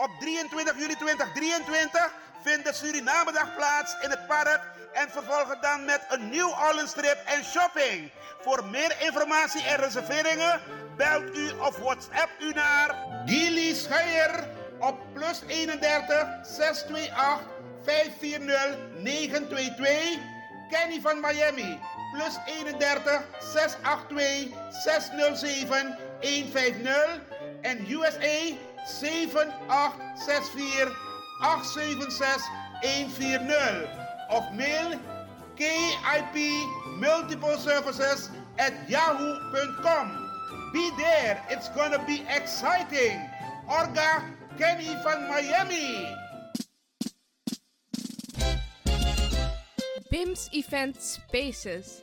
Op 23 juli 2023 vindt de Surinamedag plaats in het park en vervolgen dan met een New Orleans trip en shopping. Voor meer informatie en reserveringen belt u of WhatsApp u naar Gilly Scheier op plus 31 628 540 922. Kenny van Miami plus 31 682 607 150 en USA 7864 876 140 of mail KIP Multiple Services at yahoo.com. Be there, it's gonna be exciting. Orga Kenny van Miami. BIMS Event Spaces.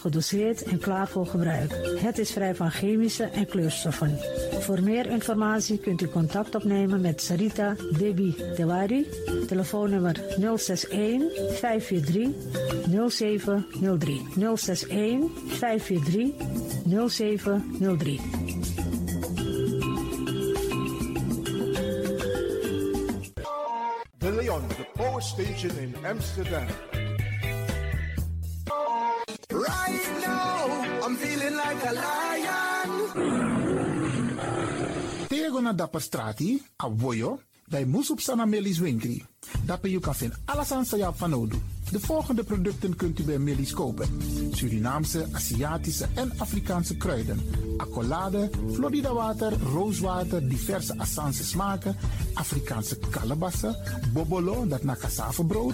gedoseerd en klaar voor gebruik. Het is vrij van chemische en kleurstoffen. Voor meer informatie kunt u contact opnemen met Sarita Debi Tewari. Telefoonnummer 061 543 0703. 061 543 0703. De Leon, the power station in Amsterdam. I'm feeling like a lion. Tego na dapper strati, a voyo, bij Moesop Sana Melis Winkri. Dapper you kan vinden alles aan Sayap van. De volgende producten kunt u bij Melis kopen. Surinaamse, Aziatische en Afrikaanse kruiden. Accolade, Florida water, rooswater, diverse Assange smaken, Afrikaanse kalebassen, bobolo, dat na cassavebrood,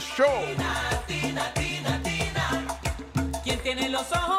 Show. Tina, tina, tina, ¿Quién tiene los ojos?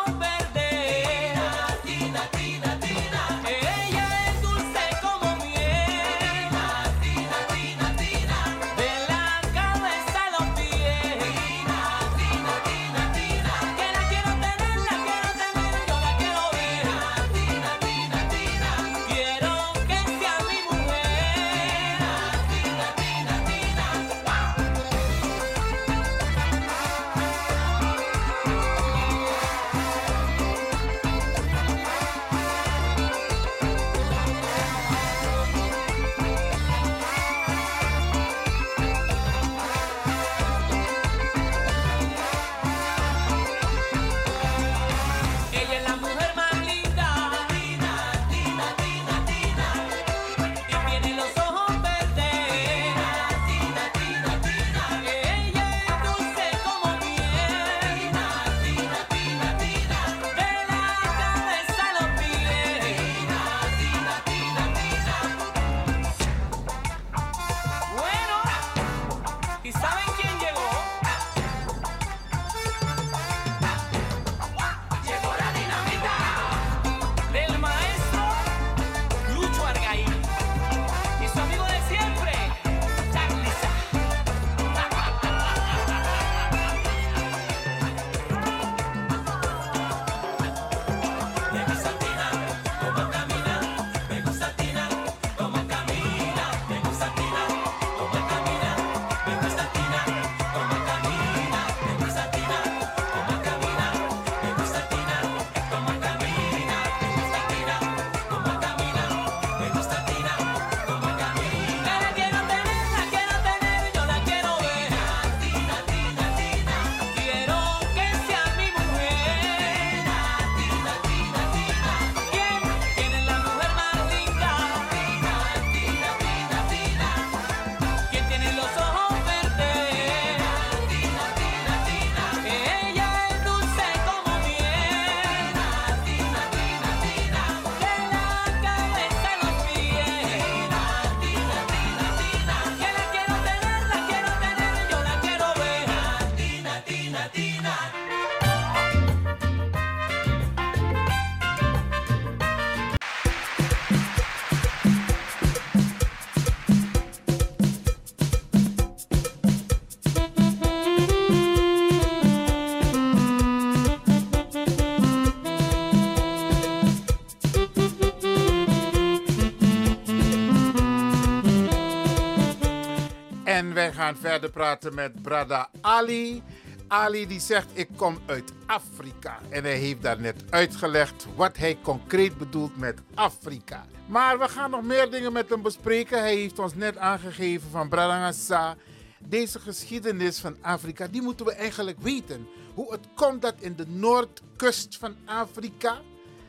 Gaan verder praten met Brada Ali. Ali die zegt ik kom uit Afrika. En hij heeft daarnet uitgelegd wat hij concreet bedoelt met Afrika. Maar we gaan nog meer dingen met hem bespreken. Hij heeft ons net aangegeven van Bradangasa. Deze geschiedenis van Afrika, die moeten we eigenlijk weten. Hoe het komt dat in de noordkust van Afrika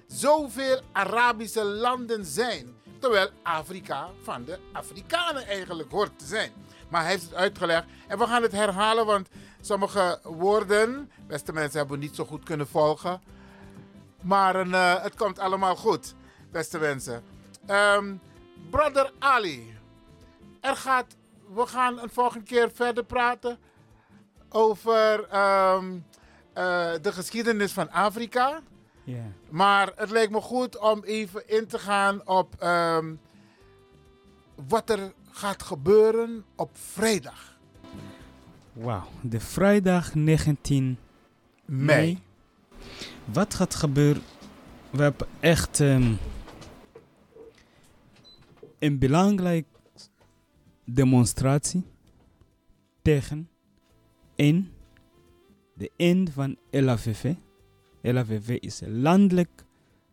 zoveel Arabische landen zijn. Terwijl Afrika van de Afrikanen eigenlijk hoort te zijn. Maar hij heeft het uitgelegd en we gaan het herhalen, want sommige woorden, beste mensen, hebben we niet zo goed kunnen volgen. Maar een, eh, het komt allemaal goed, beste mensen. Ehm, Brother Ali, er gaat, we gaan een volgende keer verder praten over ehm, eh, de geschiedenis van Afrika. Maar het lijkt me goed om even in te gaan op ehm, wat er gaat gebeuren op vrijdag. Wauw, de vrijdag 19 Mei. mei. Wat gaat gebeuren? We hebben echt ehm, een belangrijke demonstratie tegen in de eind van LAVV. LAVV is landelijk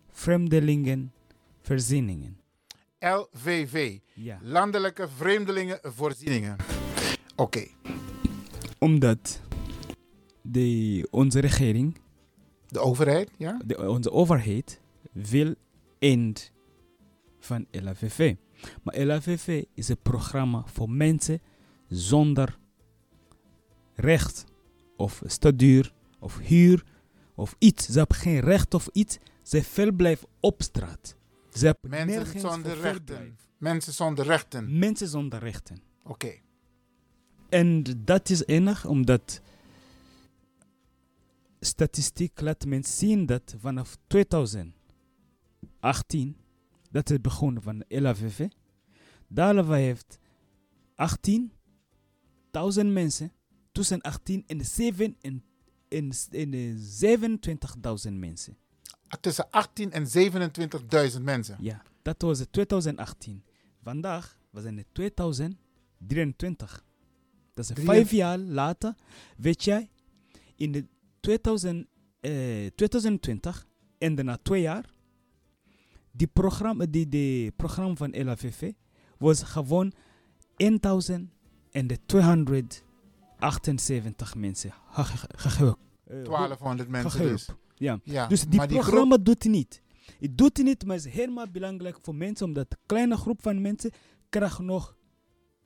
vreemdelingenvoorzieningen. LVV. Ja. Landelijke Vreemdelingenvoorzieningen. Oké. Omdat de, onze regering, De overheid, ja? de, onze overheid, wil eind van LAVV. Maar LAVV is een programma voor mensen zonder recht of staduur of huur of iets. Ze hebben geen recht of iets. Ze verblijven op straat. Ze hebben Mensen zonder rechten. Mensen zonder rechten. Mensen zonder rechten. Oké. En dat is enig omdat statistiek laat mensen zien dat vanaf 2018, dat is begonnen van de LAVV, Dalava heeft 18.000 mensen tussen 18 en, 7 en, en, en de 27.000 mensen. Tussen 18 en 27.000 mensen. Ja, dat was het 2018. Vandaag we zijn het 2023. Dat is vijf jaar later. Weet jij, in de 2000, eh, 2020 en daarna twee jaar, die programma, die, die programma van LAVV was gewoon 1278 mensen. ge- ge- ge- ge- eh, 1200 mensen dus. Ja. Ja, dus die programma doet het niet. Het doet het niet, maar het is helemaal belangrijk voor mensen, omdat een kleine groep van mensen krijgt nog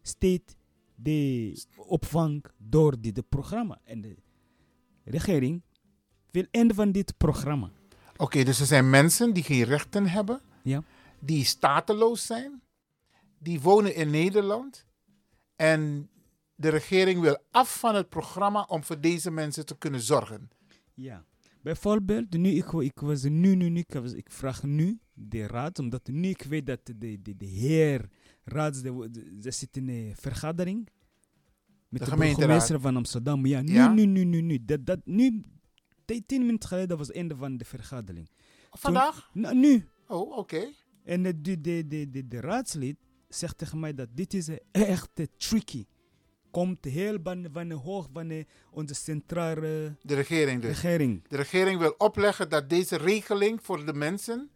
steeds de opvang door dit programma. En de regering wil einde van dit programma. Oké, dus er zijn mensen die geen rechten hebben, Ja. die stateloos zijn, die wonen in Nederland en de regering wil af van het programma om voor deze mensen te kunnen zorgen. Ja. Bijvoorbeeld, nu, ik, ik was nu, nu, nu, ik, was, ik vraag nu de raad, omdat nu ik weet dat de, de, de heer raad, ze zit in een vergadering met De de, burgemeester van Amsterdam. Ja, nu, Ja? nu, nu, nu, nu. Dat, dat, nu, tien minuten geleden was het einde van de vergadering. Vandaag? Toen- nou, nu. Oh, oké. En de, de, de, de, raadslid zegt tegen mij dat dit is eh, echt eh, tricky. Komt heel van, van de hoog van de, onze centrale De regering dus. regering. De regering wil opleggen dat deze regeling voor de mensen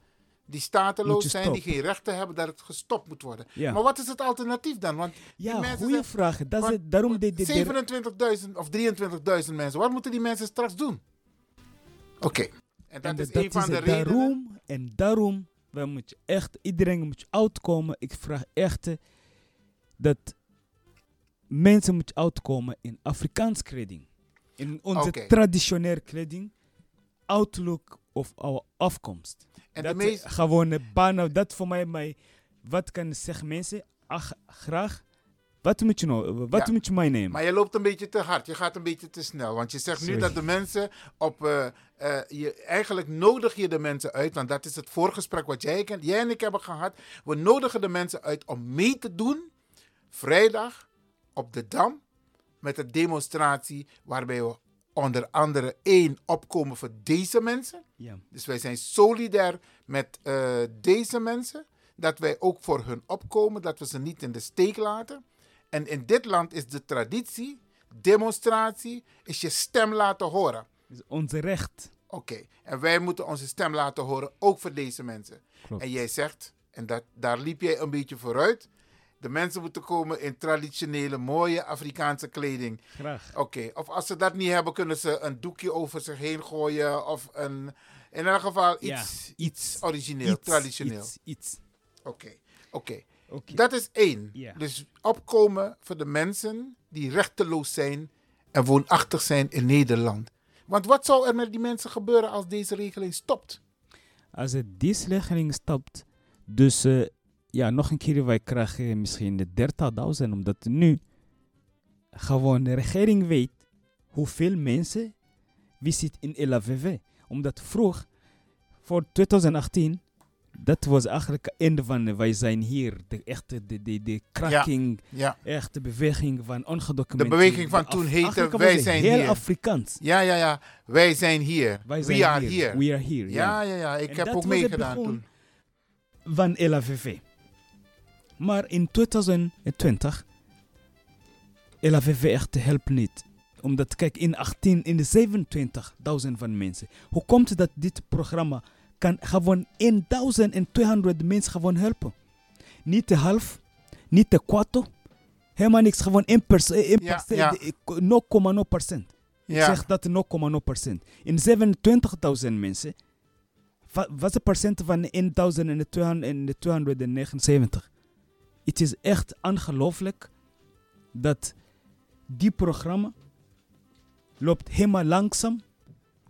die stateloos zijn, die geen rechten hebben, dat het gestopt moet worden. Ja. Maar wat is het alternatief dan? Want Ja, goede vraag. Dat is want- het, daarom de, de, de, 27.000 of 23.000 mensen. Wat moeten die mensen straks doen? Oké. En dat en is dat een van is de redenen. Daarom, en daarom, wij moet je echt, iedereen moet je uitkomen. Ik vraag echt eh, dat mensen moeten uitkomen in Afrikaans kleding. In onze traditionele kleding. Outlook of our afkomst. En de dat eh, gewone banen, dat voor mij, mij wat kan ik zeggen mensen, ach, graag, wat moet je nou, wat Ja. moet je mij nemen? Maar je loopt een beetje te hard. Je gaat een beetje te snel. Want je zegt nu dat de mensen op. eh, eh, je, eigenlijk nodig je de mensen uit. Want dat is het voorgesprek wat jij, jij en ik hebben gehad. We nodigen de mensen uit om mee te doen. Vrijdag op de Dam. Met een demonstratie waarbij we onder andere één opkomen voor deze mensen. Ja. Dus wij zijn solidair met eh, deze mensen. Dat wij ook voor hun opkomen, dat we ze niet in de steek laten. En in dit land is de traditie, demonstratie, is je stem laten horen. is onze recht. Oké, en wij moeten onze stem laten horen, ook voor deze mensen. Klopt. En jij zegt, en dat, daar liep jij een beetje vooruit, de mensen moeten komen in traditionele, mooie Afrikaanse kleding. Graag. Oké, of als ze dat niet hebben, kunnen ze een doekje over zich heen gooien. Of een, in elk geval Ja, iets, iets origineel, Iets, traditioneel. Iets, iets. Oké, oké. Oké. Dat is één. Dus opkomen voor de mensen die rechteloos zijn en woonachtig zijn in Nederland. Want wat zou er met die mensen gebeuren als deze regeling stopt? Als het die regeling stopt, dus eh, ja, nog een keer, wij krijgen misschien de 30.000, omdat nu gewoon de regering weet hoeveel mensen wie zit in LAVV. Omdat vroeg, voor 2018, dat was eigenlijk het einde van wij zijn hier. De echte, de, de, de ja. echte beweging van ongedocumenteerd. De beweging van toen heette Wij zijn heel hier. Afrikaans. Ja, ja, ja. Wij zijn hier. Wij We are here. We are here, Ja, ja. ja, ja. Ik En heb ook meegedaan toen. Van LAVV. Maar in 2020, LAVV echt helpt niet. Omdat, kijk, in 18, in de 27.000 van mensen. Hoe komt het dat dit programma kan gewoon 1200 mensen gewoon helpen? Niet de half, niet de kwart. Helemaal niks, gewoon 1 percent. Ja, ja. 0,0 procent. Ik Ja. zeg dat 0,0 procent. In 27.000 mensen, wa- wat is het procent van 1279? Het is echt ongelooflijk dat die programma loopt helemaal langzaam.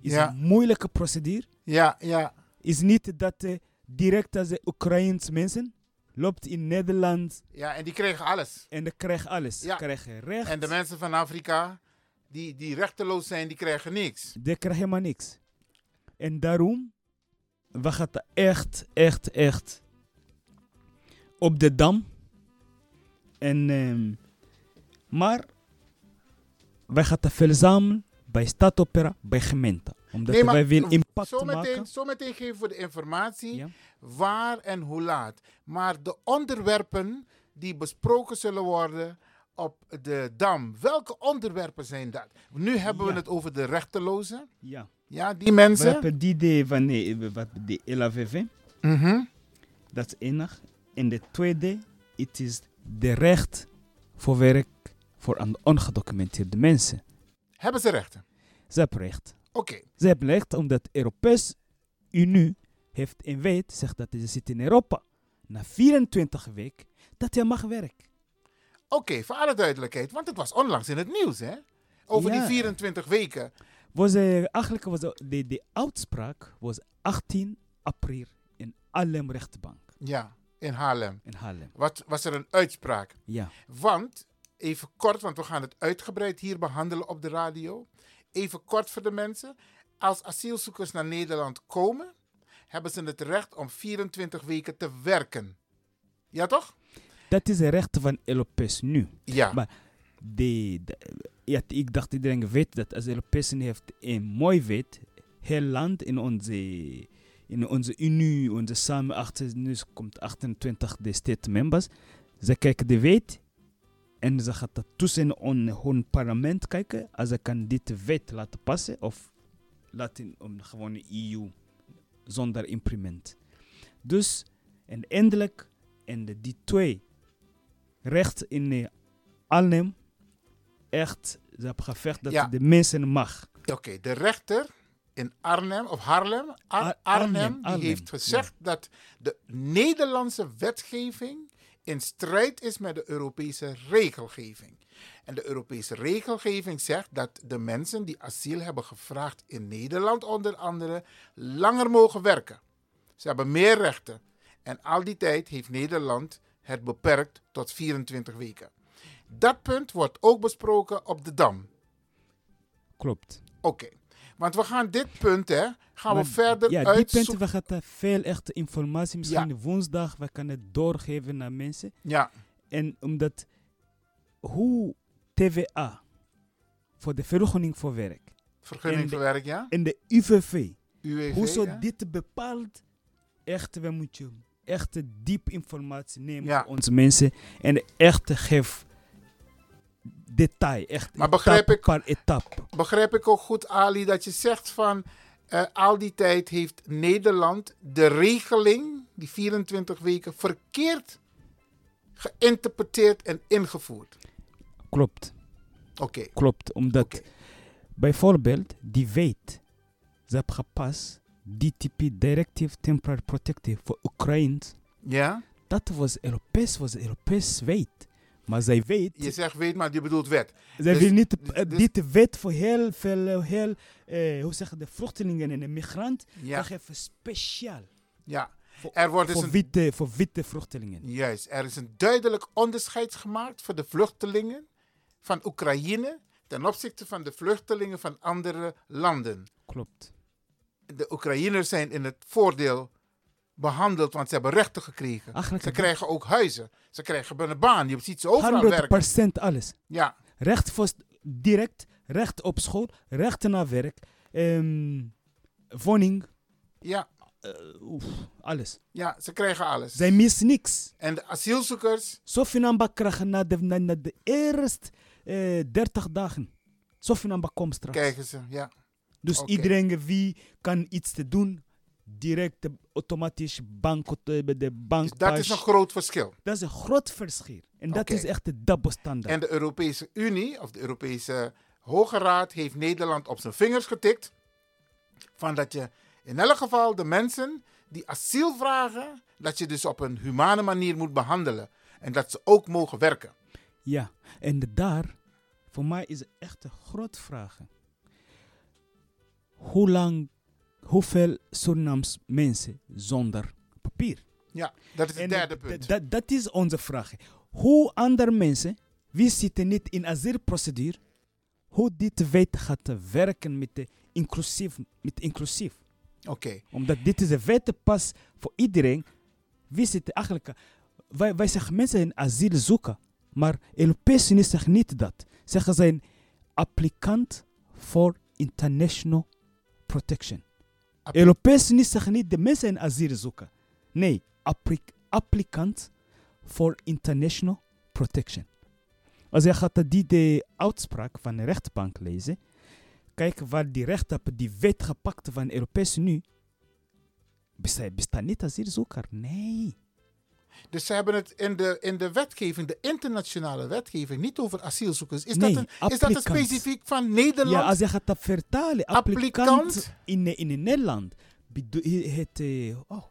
Is Ja. een moeilijke procedure. Ja, ja. Is niet dat eh, direct als de Oekraïense mensen loopt in Nederland Ja, en die kregen alles. en de krijgt alles. Ja. Krijgen recht. En de mensen van Afrika, die, die rechteloos zijn, die krijgen niks. Die krijgen helemaal niks. En daarom, we gaan echt, echt, echt op de dam. En, ehm, maar wij gaan het verzamelen bij Stadopera, bij gemeente. Omdat Nee, wij willen impact zometeen, maken. zometeen geven we de informatie Ja. waar en hoe laat. Maar de onderwerpen die besproken zullen worden op de Dam, welke onderwerpen zijn dat? Nu hebben we het over de rechtelozen. Ja. Ja, die We mensen. hebben die idee van wat de LAVV. Mhm. Dat is enig. En de tweede, het is de recht voor werk voor aan ongedocumenteerde mensen. Hebben ze rechten? Ze hebben recht. Oké. Ze hebben recht omdat de Europese Unie heeft een wet, zegt dat je zit in Europa. Na 24 weken, dat je mag werken. Oké, voor alle duidelijkheid, want het was onlangs in het nieuws, hè? Over Ja. die 24 weken. Was, eh, eigenlijk was de, de, de uitspraak was 18 april in Allem rechtbank Ja, in Haarlem. in Haarlem. Wat was er een uitspraak? Ja. Want, even kort, want we gaan het uitgebreid hier behandelen op de radio. Even kort voor de mensen. Als asielzoekers naar Nederland komen, hebben ze het recht om 24 weken te werken. Ja, toch? Dat is het recht van Europees nu. Ja. Maar de, de- ja, ik dacht iedereen weet dat als Europees heeft een mooi wet, heel land in onze, in onze Unie, onze samen achter, nu komt 28 de state members, ze kijken de wet en ze gaan dat tussen hun, hun parlement kijken als ze kan dit wet laten passen of laten om gewoon EU zonder implement. Dus en eindelijk en de, die twee recht in Arnhem echt ze hebben gevecht dat Ja. de mensen mag. Oké, de rechter in Arnhem, of Ar- Ar- Arnhem, Arnhem, die Arnhem, heeft gezegd dat de Nederlandse wetgeving in strijd is met de Europese regelgeving. En de Europese regelgeving zegt dat de mensen die asiel hebben gevraagd in Nederland onder andere langer mogen werken. Ze hebben meer rechten. En al die tijd heeft Nederland het beperkt tot 24 weken. Dat punt wordt ook besproken op de Dam. Klopt. Oké, want we gaan dit punt, hè, gaan Maar we verder Ja, die uitzoeken. punten, we gaan daar veel echte informatie. Misschien woensdag, we kunnen het doorgeven naar mensen. Ja. En omdat hoe TVA voor de vergunning voor werk. Vergunning de- voor werk, ja? En de UWV. UWV, hoe zo ja? dit bepaalt. Echt, we moeten echte diep informatie nemen Ja. voor onze mensen. En echt geef detail. Echt Maar begrijp per etappe. Begrijp ik ook goed, Ali, dat je zegt van eh, al die tijd heeft Nederland de regeling, die 24 weken, verkeerd geïnterpreteerd en ingevoerd. Klopt. Oké. Klopt, omdat bijvoorbeeld die wet, ze hebben gepast, DTP, Directive Temporary Protective voor Oekraïne. Ja? Dat was Europees, was Europees wet. Maar zij weet, Je zegt weet, maar je bedoelt wet. zij Dus- wil niet eh, dus- dit wet voor heel veel, eh, heel, eh, hoe zeg je, de vluchtelingen en de migranten, Ja. dat geven speciaal. Ja. Voor, Er wordt dus voor, witte, voor witte vluchtelingen. Juist, er is een duidelijk onderscheid gemaakt voor de vluchtelingen van Oekraïne ten opzichte van de vluchtelingen van andere landen. Klopt. De Oekraïners zijn in het voordeel behandeld, want ze hebben rechten gekregen. Eigenlijk ze krijgen ook huizen. Ze krijgen een baan. Je ziet ze overal werken. 100% alles. Ja. Recht voor direct, recht op school, recht naar werk, ehm, woning, Ja. eh, oef, alles. Ja, ze krijgen alles. Zij missen niks. En de asielzoekers, Zoveel namba krijgen na de, na, na de eerste eh 30 dagen. Zoveel namba komt straks. krijgen ze, ja. Dus iedereen wie kan iets te doen, direct automatisch bank, de de bank. Dus dat is een groot verschil. Dat is een groot verschil. En dat is echt de dubbele standaard. En de Europese Unie, of de Europese Hoge Raad, heeft Nederland op zijn vingers getikt. Van dat je in elk geval de mensen die asiel vragen, dat je dus op een humane manier moet behandelen. En dat ze ook mogen werken. Ja, en daar, voor mij is het echt een grote vraag. Hoe lang, hoeveel Surinaams mensen zonder papier? Ja, dat is het derde punt. dat is onze vraag. Hoe andere mensen, wie zitten niet in asielprocedure, hoe dit wet gaat werken met de inclusief. Met inclusief. Oké. Omdat dit is een wet pas voor iedereen. Wie zit eigenlijk... Wij, wij zeggen mensen in asiel zoeken. Maar Europese Unie zegt niet dat. Zeggen zijn applicant voor international protection. Europese Unie zegt niet de mensen in asiel zoeken. Nee, appli- applicant voor international protection. Als je gaat die de uitspraak van de rechtbank lezen, kijk waar die rechter op die wet gepakt van de Europese Unie, besta- bestaat niet asielzoeker. Nee. Dus ze hebben het in de, in de wetgeving, de internationale wetgeving, niet over asielzoekers. Is, Nee, dat, een, is dat een specifiek van Nederland? Ja, als je gaat dat vertalen, applicant, Applicant? in, in Nederland. Het, eh, oh,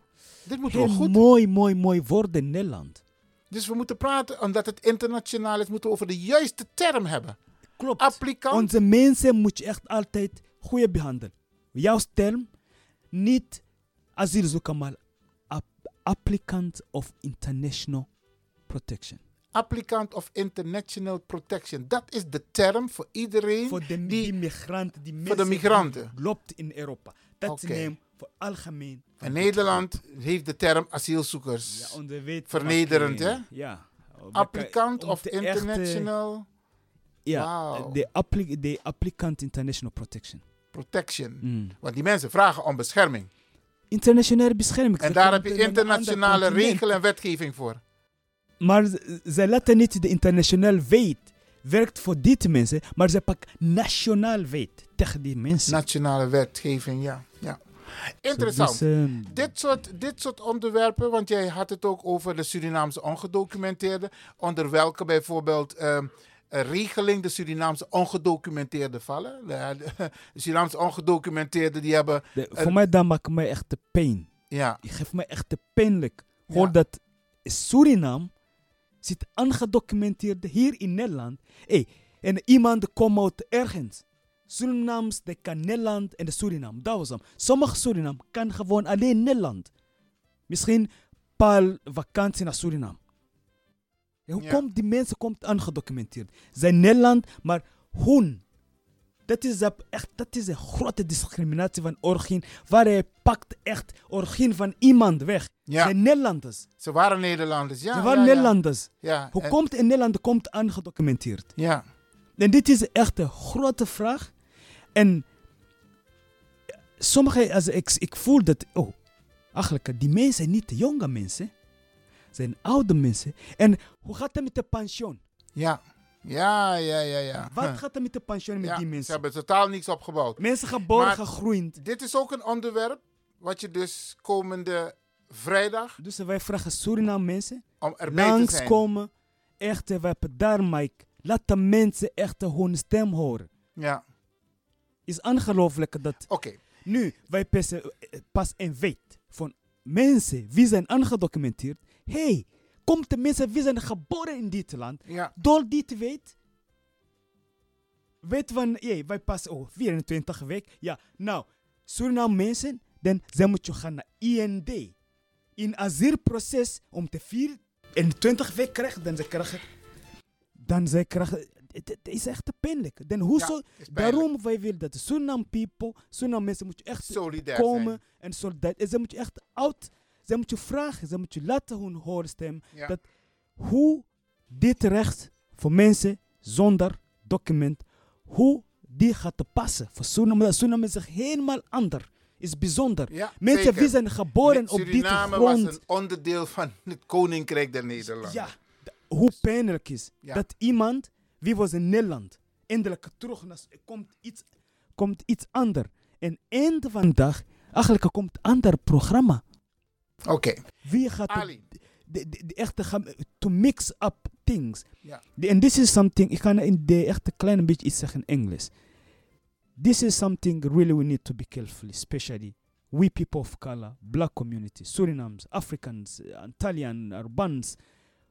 Dit moet heel goed. mooi, mooi, mooi woord in Nederland. Dus we moeten praten, omdat het internationaal is, moeten we over de juiste term hebben. Klopt. Applicant. Onze mensen moet je echt altijd goed behandelen. Jouw term, niet asielzoeker, maar applicant of international protection. Applicant of International Protection. Dat is de term voor iedereen. Voor de, die, migranten, die voor de migranten. loopt in Europa. Dat is neem voor algemeen. En Nederland heeft de term asielzoekers. Ja, onder wet Vernederend, hè? Ja. Applicant of eh, International Ja, de, appli de applicant international protection. Protection. Mm. Want die mensen vragen om bescherming. Internationale bescherming. En daar heb je internationale continent. regel en wetgeving voor. Maar ze- ze laten niet de internationale wet werkt voor die mensen, maar ze pakken nationaal wet tegen die mensen. Nationale wetgeving, ja. ja. Interessant. Dus, dit, soort, dit soort onderwerpen, want jij had het ook over de Surinaamse ongedocumenteerden, onder welke bijvoorbeeld ehm, regeling de Surinaamse ongedocumenteerden vallen. De, de Surinaamse ongedocumenteerden die hebben... de- een- voor mij dat maakt mij echt de pijn. Ja. Je geeft mij echt de pijnlijk. Hoor Ja. dat Suriname zit aangedocumenteerd hier in Nederland. Hey, en iemand komt uit ergens. Surinaams, de kan Nederland en de Suriname. Dat was hem. Sommige Suriname kan gewoon alleen Nederland. Misschien paar vakantie naar Suriname. Ja, hoe Ja. komt die mensen komt aangedocumenteerd? Zijn Nederland, maar hun. Dat is, echt, dat is een grote discriminatie van origine. Waar hij pakt echt origine van iemand weg. Ja. Zijn Nederlanders. Ze waren Nederlanders, ja. Ze waren. Nederlanders. Ja, Hoe en- komt in Nederland komt aangedocumenteerd? Ja. En dit is echt een grote vraag. En sommige, als ik, ik voel dat, oh, eigenlijk, die mensen zijn niet de jonge mensen, zijn oude mensen. En hoe gaat het met de pensioen? Ja. Ja, ja, ja, ja. Wat Huh. gaat er met de pensioen met Ja, die Ze mensen? hebben totaal niks opgebouwd. Mensen geboren, Maar gegroeid. Dit is ook een onderwerp wat je dus komende vrijdag Dus wij vragen Suriname mensen om erbij te zijn. langskomen. Echt, we hebben daar, Mike. Laat de mensen echt hun stem horen. Ja. Is ongelooflijk dat. Oké. Nu, wij pas, eh, pas een wet van mensen wie zijn aangedocumenteerd. Hey, komt de mensen wie zijn geboren in dit land. Ja. Door dit wet. Weet van, hey, wij pas oh, 24 weken. Ja, nou, Suriname mensen, dan zij moeten gaan naar IND. In asielproces om te 24 weken krijgen, dan ze krijgen. Dan zij krijgen. Het, het is echt pijnlijk. Dan hoe Ja, zo, is pijnlijk. daarom wij willen dat Suriname people, Suriname mensen moeten echt Solidair komen zijn. en soldaat. En ze moeten echt oud, ze moeten vragen, ze moeten laten hun horen stem. Ja. Dat hoe dit recht voor mensen zonder document, hoe die gaat te passen. Voor Suriname, Suriname is helemaal anders. Is bijzonder. Ja, mensen zeker. die zijn geboren Met op dit Suriname grond. was een onderdeel van het Koninkrijk der Nederlanden. Ja, hoe pijnlijk is Ja. dat iemand, wie was in Nederland, eindelijk terug naar, komt iets, komt iets anders. En eind van de dag, Eigenlijk komt een ander programma. Oké. Wie gaat het- Ali. de, de, de echte gaan, to mix up things. Ja. The- and this is something, ik kan in de echte kleine beetje iets zeggen in Engels. This is something really we need to be careful, especially we people of color, black community, Surinamese, Africans, uh, Italian, Urbans.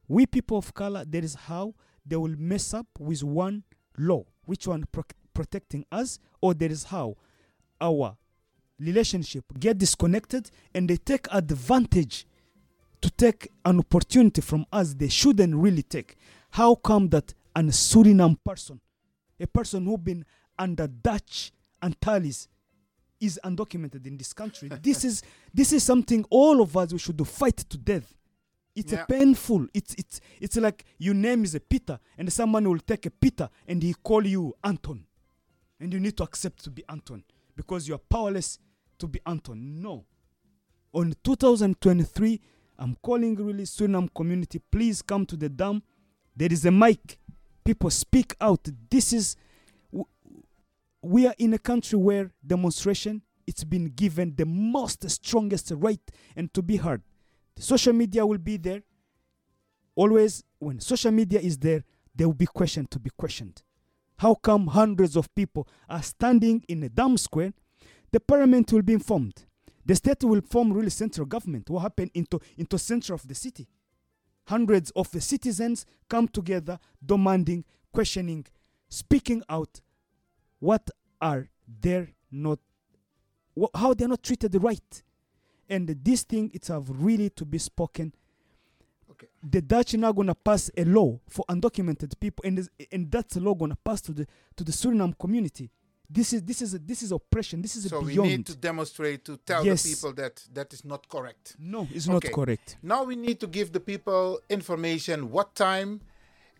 We people of color, that is how they will mess up with one law, which one pro- protecting us, or that is how our relationship get disconnected and they take advantage to take an opportunity from us they shouldn't really take. How come that a Suriname person, a person who been under Dutch Antilles, is undocumented in this country? this is this is something all of us we should fight to death. It's Yeah. a painful. It's it's it's like your name is a Peter, and someone will take a Peter and he call you Anton, and you need to accept to be Anton because you are powerless to be Anton. No. On 2023, I'm calling really Suriname community, please come to the dam. There is a mic. People speak out. This is we are in a country where demonstration it's been given the most strongest right and to be heard. The social media will be there. Always when social media is there, there will be question to be questioned. How come hundreds of people are standing in a dam square? The parliament will be informed. The state will form really central government. What happened into into center of the city? Hundreds of the citizens come together, demanding, questioning, speaking out. What are they not? wh- how they're not treated right? And this thing, it's have really to be spoken. Okay. The Dutch now gonna pass a law for undocumented people, and and that law gonna pass to the to the Suriname community. This is this is a, this is oppression. This is So a we need to demonstrate to tell Yes. the people that that is not correct. No, it's not correct. Now we need to give the people information what time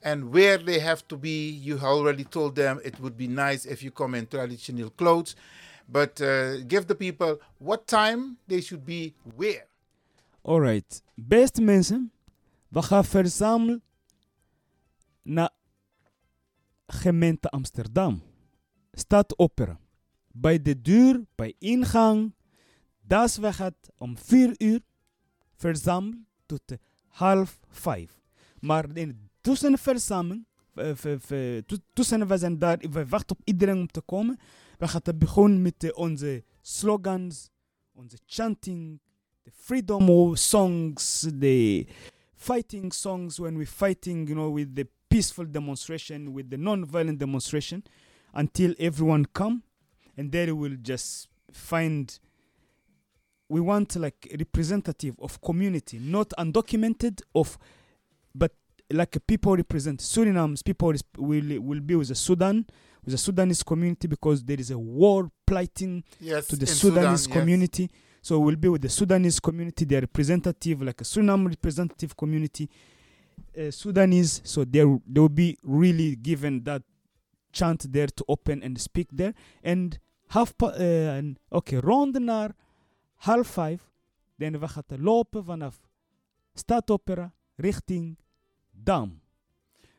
and where they have to be. You already told them it would be nice if you come in traditional clothes, but uh, give the people what time they should be where. Alright. best mensen, we gaan verzamelen naar gemeente Amsterdam. Stad Opera. Bij de deur, bij ingang. Dat we gaat om 4 uur verzamelen tot half 5. Maar in tussen de verzameling, tussen we zijn daar, we wachten op iedereen om te komen. We gaan beginnen met eh, onze slogans, onze chanting, the freedom songs, the fighting songs when we're fighting, you know, with the peaceful demonstration, with the non-violent demonstration, until everyone come, and then we'll just find. We want like representative of community, not undocumented of, but like a people represent Suriname's people will will be with the Sudan, with the Sudanese community because there is a war plighting Yes, to the in Sudan, Sudanese yes. community. So we'll be with the Sudanese community, their representative, like a Suriname representative community, uh, Sudanese. So they they will be really given that chant there to open and speak there. And half pa- uh, en- oké, rond naar half vijf. Dan we gaan lopen vanaf Stadopera richting Dam.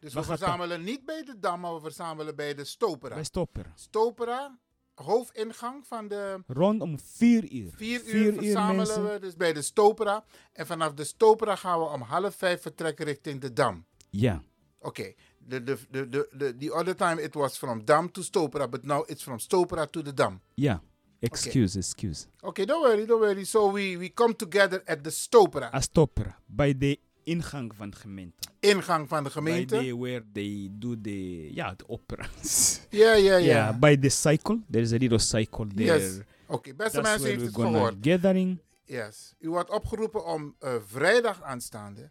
Dus We we gaan verzamelen niet bij de Dam, maar we verzamelen bij de Stopera. Bij Stopera. Stopera, hoofdingang van de Rond om vier uur. Vier uur Vier uur, verzamelen we dus bij de Stopera. En vanaf de Stopera gaan we om half vijf vertrekken richting de Dam. Ja. Oké. The, the, the, the, the, the other time it was from Dam to Stopera, but now it's from Stopera to the Dam. Ja. Excuse, excuse. Okay, don't worry, don't worry. So we, we come together at the Stopera. A Stopera. Bij de ingang van de gemeente. Ingang van de gemeente. Bij de, where they do the, ja, de opera. Ja, ja, ja. Bij de cycle. There is a little cycle there. Yes. Oké, beste That's mensen, heeft het gehoord. Gathering. Yes. U wordt opgeroepen om eh, vrijdag aanstaande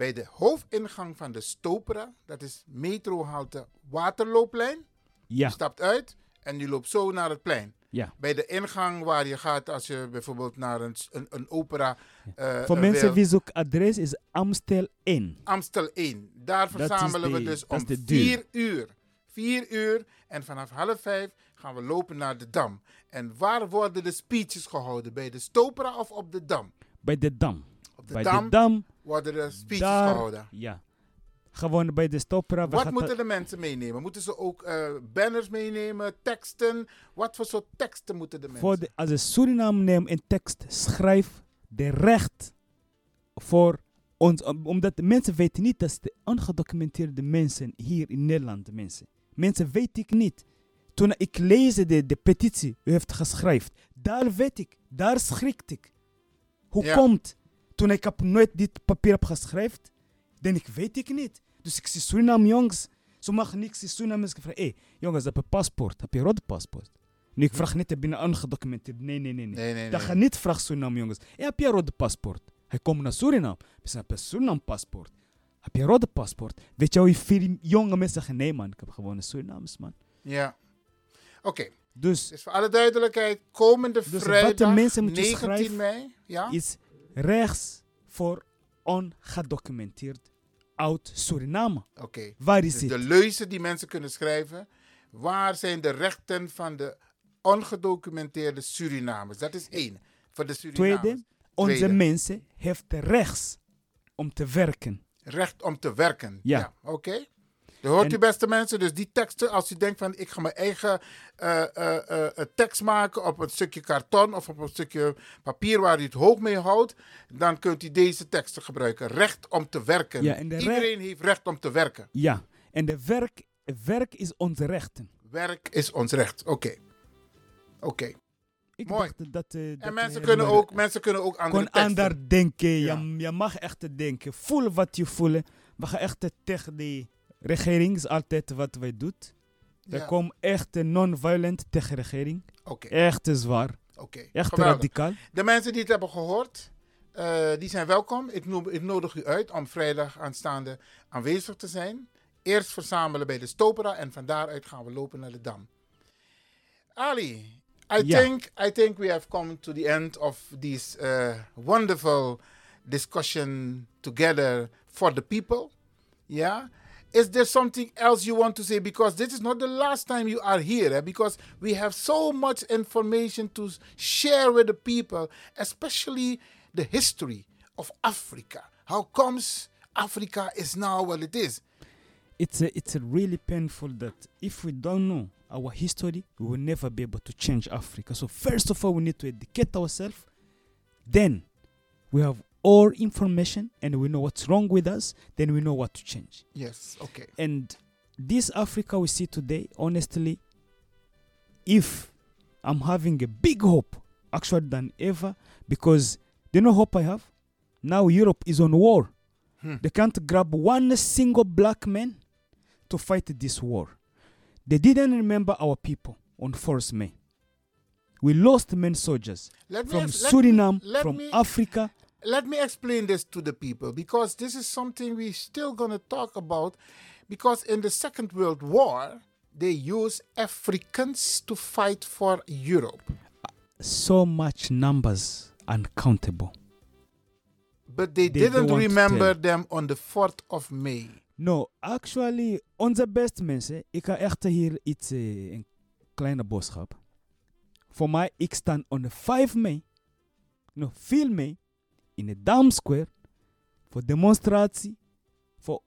bij de hoofdingang van de Stopera, dat is metrohalte Waterloopplein. Ja. U stapt uit en u loopt zo naar het plein. Ja. Bij de ingang waar je gaat als je bijvoorbeeld naar een, een, een opera eh, Voor eh, mensen wil. wie adres is Amstel 1. Amstel 1. Daar verzamelen we dus om is de duur. 4 uur. 4 uur en vanaf half 5 gaan we lopen naar de Dam. En waar worden de speeches gehouden? Bij de Stopera of op de Dam? Bij de Dam. Op de bij Dam de Dam. Worden de speeches daar, gehouden. Ja. Gewoon bij de stopra. Wat moeten de mensen meenemen? Moeten ze ook eh, banners meenemen, teksten? Wat voor soort teksten moeten de mensen? voor de, als een Suriname neem in tekst schrijf de recht voor ons. om- Omdat de mensen weten niet dat de ongedocumenteerde mensen hier in Nederland, de mensen. Mensen weet ik niet. Toen ik lees de, de petitie u heeft geschreven, daar weet ik, daar schrikt ik. Hoe Ja. komt? Toen ik heb nooit dit papier heb geschreven, denk ik, weet ik niet. Dus ik zie Suriname jongens, ze mag niks in Suriname. Ik vraag, hé hey, jongens, heb je paspoort? Heb je rode paspoort? Nu, ik vraag niet, heb je een ongedocumenteerd? Nee, nee, nee. nee. Nee, nee, Dat ga niet vragen Suriname jongens. Hey, heb je rode paspoort? Hij komt naar Suriname. Dus heb je een Suriname paspoort? Heb je een rode paspoort? Weet je hoe je vier jonge mensen zeggen, nee man, ik heb gewoon een Surinaams man. Ja. Oké. Dus, Dus voor alle duidelijkheid, komende dus vrijdag, mensen moeten 19 schrijven mei, ja? is rechts voor ongedocumenteerd oud Suriname. Oké. Waar is Dus het? de leuzen die mensen kunnen schrijven. Waar zijn de rechten van de ongedocumenteerde Surinamers? Dat is één. Voor de Surinamers. Tweede, onze Tweede. mensen heeft rechts om te werken. Recht om te werken. Ja. Oké. Dat hoort En- u beste mensen. Dus die teksten, als u denkt van ik ga mijn eigen eh, eh, eh, tekst maken op een stukje karton of op een stukje papier waar u het hoog mee houdt, dan kunt u deze teksten gebruiken. Recht om te werken. Ja, en de re- Iedereen heeft recht om te werken. Ja, en de werk, werk is onze rechten. Werk is ons recht. Oké. Oké. Ik Mooi. dacht dat... eh, dat En mensen kunnen maar- ook, mensen kunnen ook andere Kon ander denken. Je, je mag echt denken. Voel wat je voelt. We gaan echt tegen de regering. is altijd wat wij doen. We Ja. komen echt eh, non-violent tegen regering. Echt zwaar. Oké, Echt geweldig. radicaal. De mensen die het hebben gehoord, eh, die zijn welkom. Ik, noem, ik nodig u uit om vrijdag aanstaande aanwezig te zijn. Eerst verzamelen bij de Stopera en van daaruit gaan we lopen naar de Dam. Ali, I think I think we have come to the end of this uh, wonderful discussion together for the people. Yeah. Is there something else you want to say? Because this is not the last time you are here. eh? Because we have so much information to share with the people, especially the history of Africa. How comes Africa is now what it is? It's, a, it's a really painful that if we don't know our history, we will never be able to change Africa. So first of all, we need to educate ourselves. Then we have all information and we know what's wrong with us. Then we know what to change. Yes. Okay. And this Africa we see today, honestly, if I'm having a big hope, actually than ever, because you know hope I have? Now Europe is on war. Hmm. They can't grab one single black man to fight this war. They didn't remember our people on 1st May. We lost men soldiers Let from ex- let me- Suriname, from me- Africa. Let me explain this to the people because this is something we're still going to talk about because in the second world war they used africans to fight for europe So much numbers uncountable. but they, They didn't don't want to remember them on the 4th of may No, actually, onze beste mensen, ik ga echt hier iets, eh, een kleine boodschap. Voor mij, ik sta on de 5 mei, no, 4 mei, in de Dam Square, voor demonstratie voor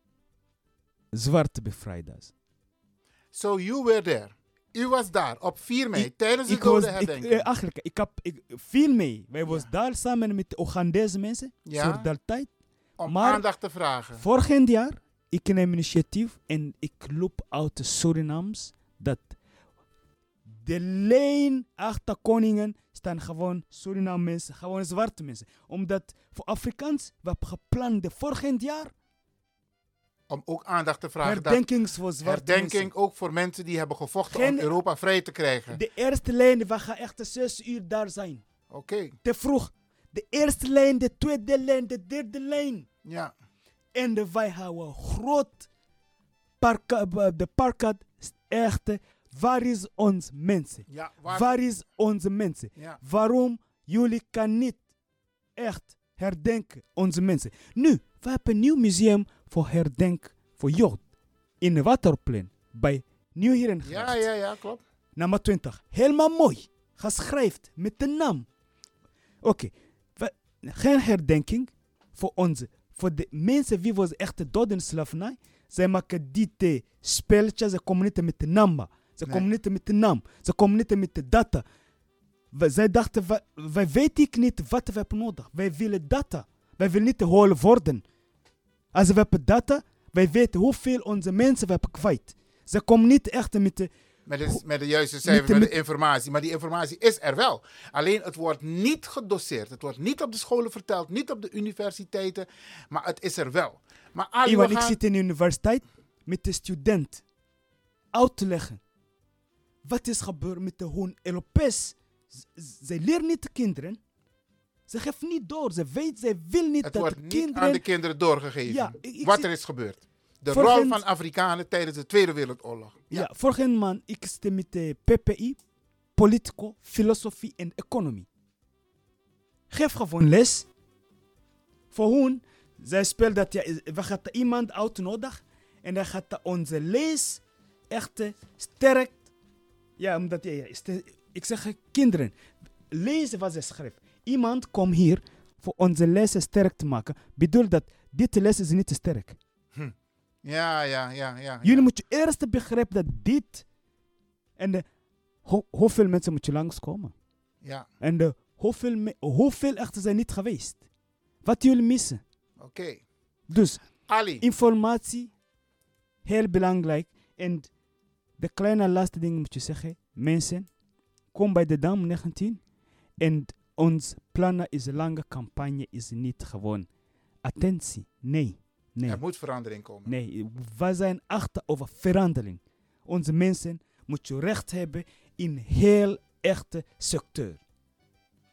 zwarte bevrijders. so you were there u was daar op 4 mei Ik- tijdens de ik dode ik, herdenking eh, eigenlijk, ik heb ik, 4 mei, wij was daar samen met de Oegandese mensen, Ja. voor dat tijd. om maar- aandacht te vragen Vorig jaar, ik neem initiatief en ik loop uit de Surinams dat de lijn achter koningen staan gewoon Suriname mensen, gewoon zwarte mensen. Omdat voor Afrikaans, we hebben gepland de vorig jaar om ook aandacht te vragen dat herdenkings voor zwarte herdenking mensen. ook voor mensen die hebben gevochten om Europa vrij te krijgen. De eerste lijn, we gaan echt zes uur daar zijn. Oké, Te vroeg. De eerste lijn, de tweede lijn, de derde lijn. ja. En wij houden groot parka, de parkat echt. Waar is ons mensen? Ja, waar- Waar is onze mensen? Ja. Waarom jullie kan niet echt herdenken onze mensen? Nu, we hebben een nieuw museum voor herdenk voor jeugd. In de Waterplein. Bij Nieuw hier in Ja, ja, ja, klopt. Nummer 20. Helemaal mooi. Geschreven met de naam. Oké. Geen herdenking voor onze. Voor de mensen wie was echt dood in slavernij. Zij maken die spelletjes, ze komen niet met de namba. Ze Nee. komen niet met de naam. Ze komen niet met de data. Wij, zij dachten, wij, wij weten niet wat we hebben nodig. Wij willen data. Wij willen niet holen worden. Als we hebben data, wij weten hoeveel onze mensen we hebben kwijt. Ze komen niet echt met de... Met de, met de juiste cijfers, met, de informatie. Maar die informatie is er wel. Alleen het wordt niet gedoseerd. Het wordt niet op de scholen verteld, niet op de universiteiten. Maar het is er wel. Maar Ali, ik zit in de universiteit met de student uit te leggen. Wat is gebeurd met de Europees? Z- Zij leren niet de kinderen. Ze geven niet door. Ze weet, ze wil niet Het dat wordt de niet kinderen... aan de kinderen doorgegeven Ja, ik- ik wat zie- er is gebeurd. De Vorige- rol van Afrikanen tijdens de Tweede Wereldoorlog. Ja, vorige maand ik zit met de PPI, Politico, Filosofie en Economie. Geef gewoon les. Voor hun, zij speelt dat, ja, we gaan iemand uitnodigen en dan gaat onze lees echt eh, sterk. Ja, omdat, ja, ik zeg kinderen, lezen wat ze schrijft. Iemand komt hier voor onze lessen sterk te maken. Bedoel dat dit les is niet te sterk. Ja, ja, ja, ja. Jullie moeten eerst begrijpen dat dit. En de, ho- hoeveel mensen moet je langskomen? Ja. En de, hoeveel, hoeveel echten zijn niet geweest? Wat jullie missen? Oké. Dus, Ali. informatie, heel belangrijk. En de kleine laatste ding moet je zeggen. Mensen, kom bij de Dam 19. En ons plannen is een lange campagne, is niet gewoon attentie. Nee. nee. Er moet verandering komen. Nee, we zijn achter over verandering. Onze mensen moeten recht hebben in heel echte sector.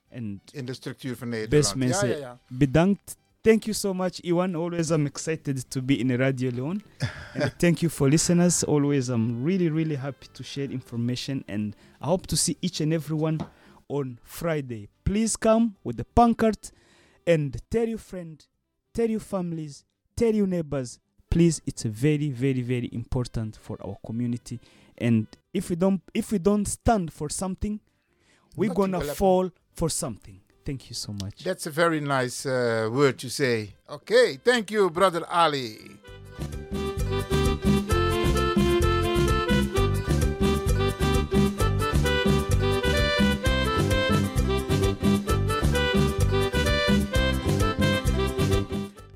En In de structuur van Nederland. best mensen, Ja, ja, ja. bedankt. Thank you so much, Iwan. Always I'm excited to be in Radio Leon. and thank you for listeners. Always I'm really, really happy to share information. And I hope to see each and everyone on Friday. Please come with the pancart and tell your friend, tell your families, tell your neighbors. Please, it's very, very, very important for our community. And if we don't, if we don't stand for something, we're Nothing gonna fall for something. Thank you so much. That's a very nice uh, word to say. Okay, thank you, brother Ali.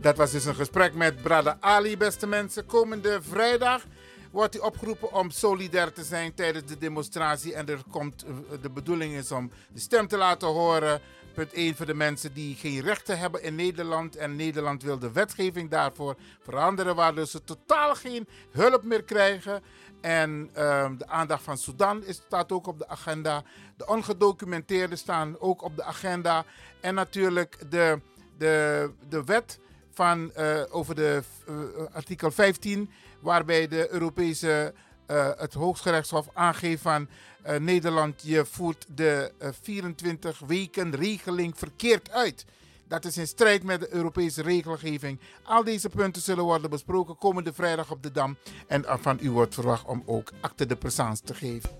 Dat was dus een gesprek met brother Ali, beste mensen. Komende vrijdag wordt hij opgeroepen om solidair te zijn tijdens de demonstratie. En er komt, eh, de bedoeling is om de stem te laten horen. Punt 1 voor de mensen die geen rechten hebben in Nederland. En Nederland wil de wetgeving daarvoor veranderen, waardoor ze totaal geen hulp meer krijgen. En ehm, de aandacht van Sudan is, staat ook op de agenda. De ongedocumenteerden staan ook op de agenda. En natuurlijk de, de, de wet van, eh, over de eh, artikel 15, waarbij de Europese, eh, het Hooggerechtshof aangeeft van eh, Nederland, je voert de eh, 24 weken regeling verkeerd uit. Dat is in strijd met de Europese regelgeving. Al deze punten zullen worden besproken komende vrijdag op de Dam. En eh, van u wordt verwacht om ook acte de présence te geven.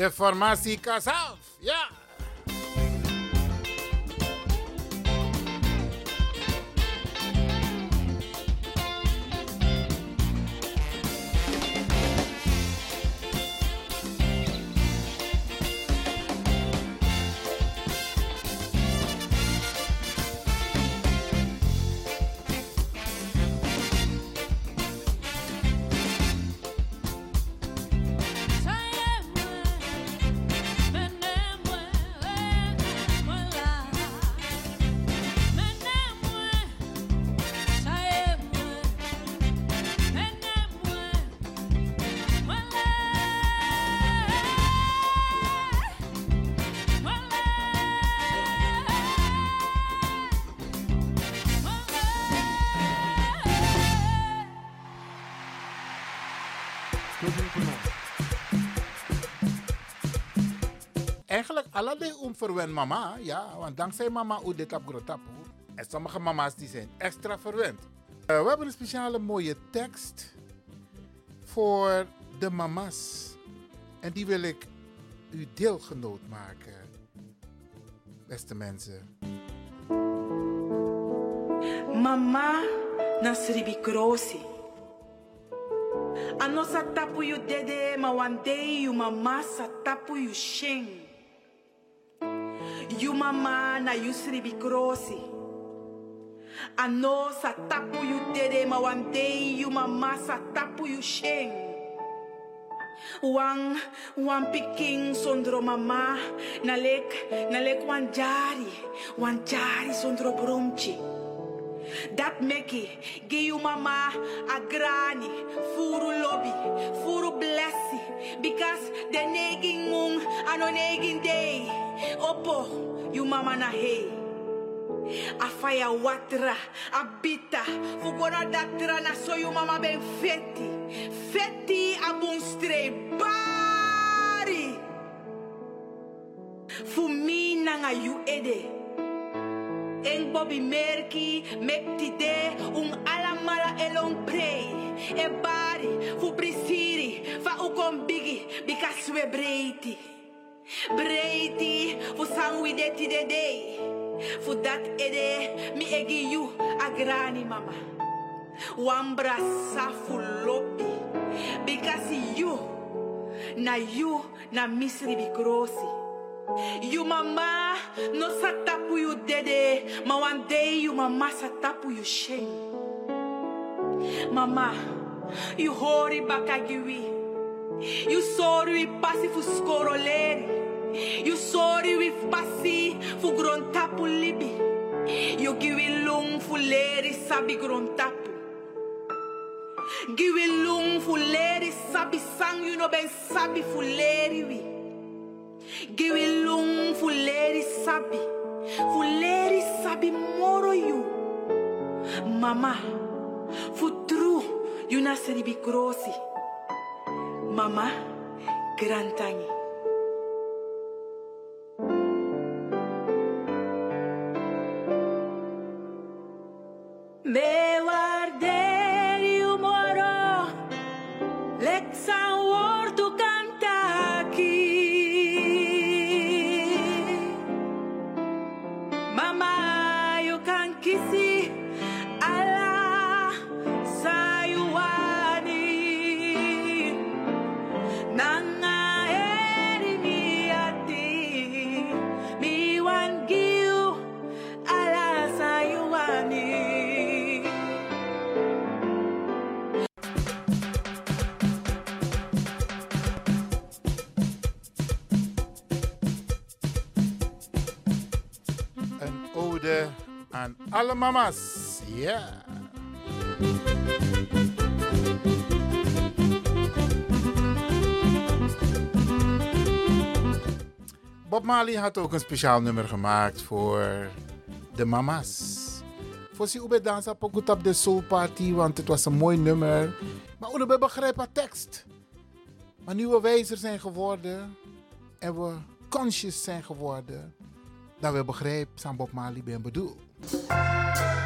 De formatie Kasaf. Ja. Alle om verwen mama, ja, want dankzij mama u dit op grotapu. En sommige mama's die zijn extra verwend. Eh, we hebben een speciale mooie tekst voor de mama's. En die wil ik u deelgenoot maken, beste mensen. Mama na sribi krosi. Ano sa tapu yu dede ma one day yu mama sa tapu shing. yuma mana yusri bikrosi. A nossa tapu yu terema wan day yuma sa tapu yu sheng. Wang Wang piking sondro mama nalek nalek wan jari wan jari sondro brumchi. Dat meki, give you mama a granny, furu lobby, furu blessi, because the neging mung ano neging day, opo, you mama na hey. A fire watra, a bita, fugora datra na so you mama ben feti, feti a bun stray, bari. Fumi nanga you ede. En Bobby Merky, mekti de, un alamala elon prey. E bari, fu brisiri, fa u kon bigi, because we breiti. Breiti, fu sangwi deti de day. Fu dat ede, mi egi you, a grani mama. Wambra sa fu lopi, because you, na you, na misri bikrosi. You mama no satapu you dede, ma one day you mama satapu you shame. Mama, you hori bakagiwi. You sorry we passi fu scoroleri. You sorry we passi fu gron tapu libi. You give lung fu leri sabi gron tapu. Giwi lung fuleri sabi sang you know ben sabi fuleri wi. Gewe long fuleri sabi. Fuleri sabi moro you. Mama, futru yuna seribi grosi. Mama, grantangi. Mama's. Ja. Bob Marley had ook een speciaal nummer gemaakt voor de mama's. Voor si ube dansa pokoet op de soul party, want het was een mooi nummer. Maar we begrijpen tekst. Maar nu we wijzer zijn geworden en we conscious zijn geworden, dat we begrijpen zijn Bob Marley ben bedoeld. One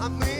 Amém.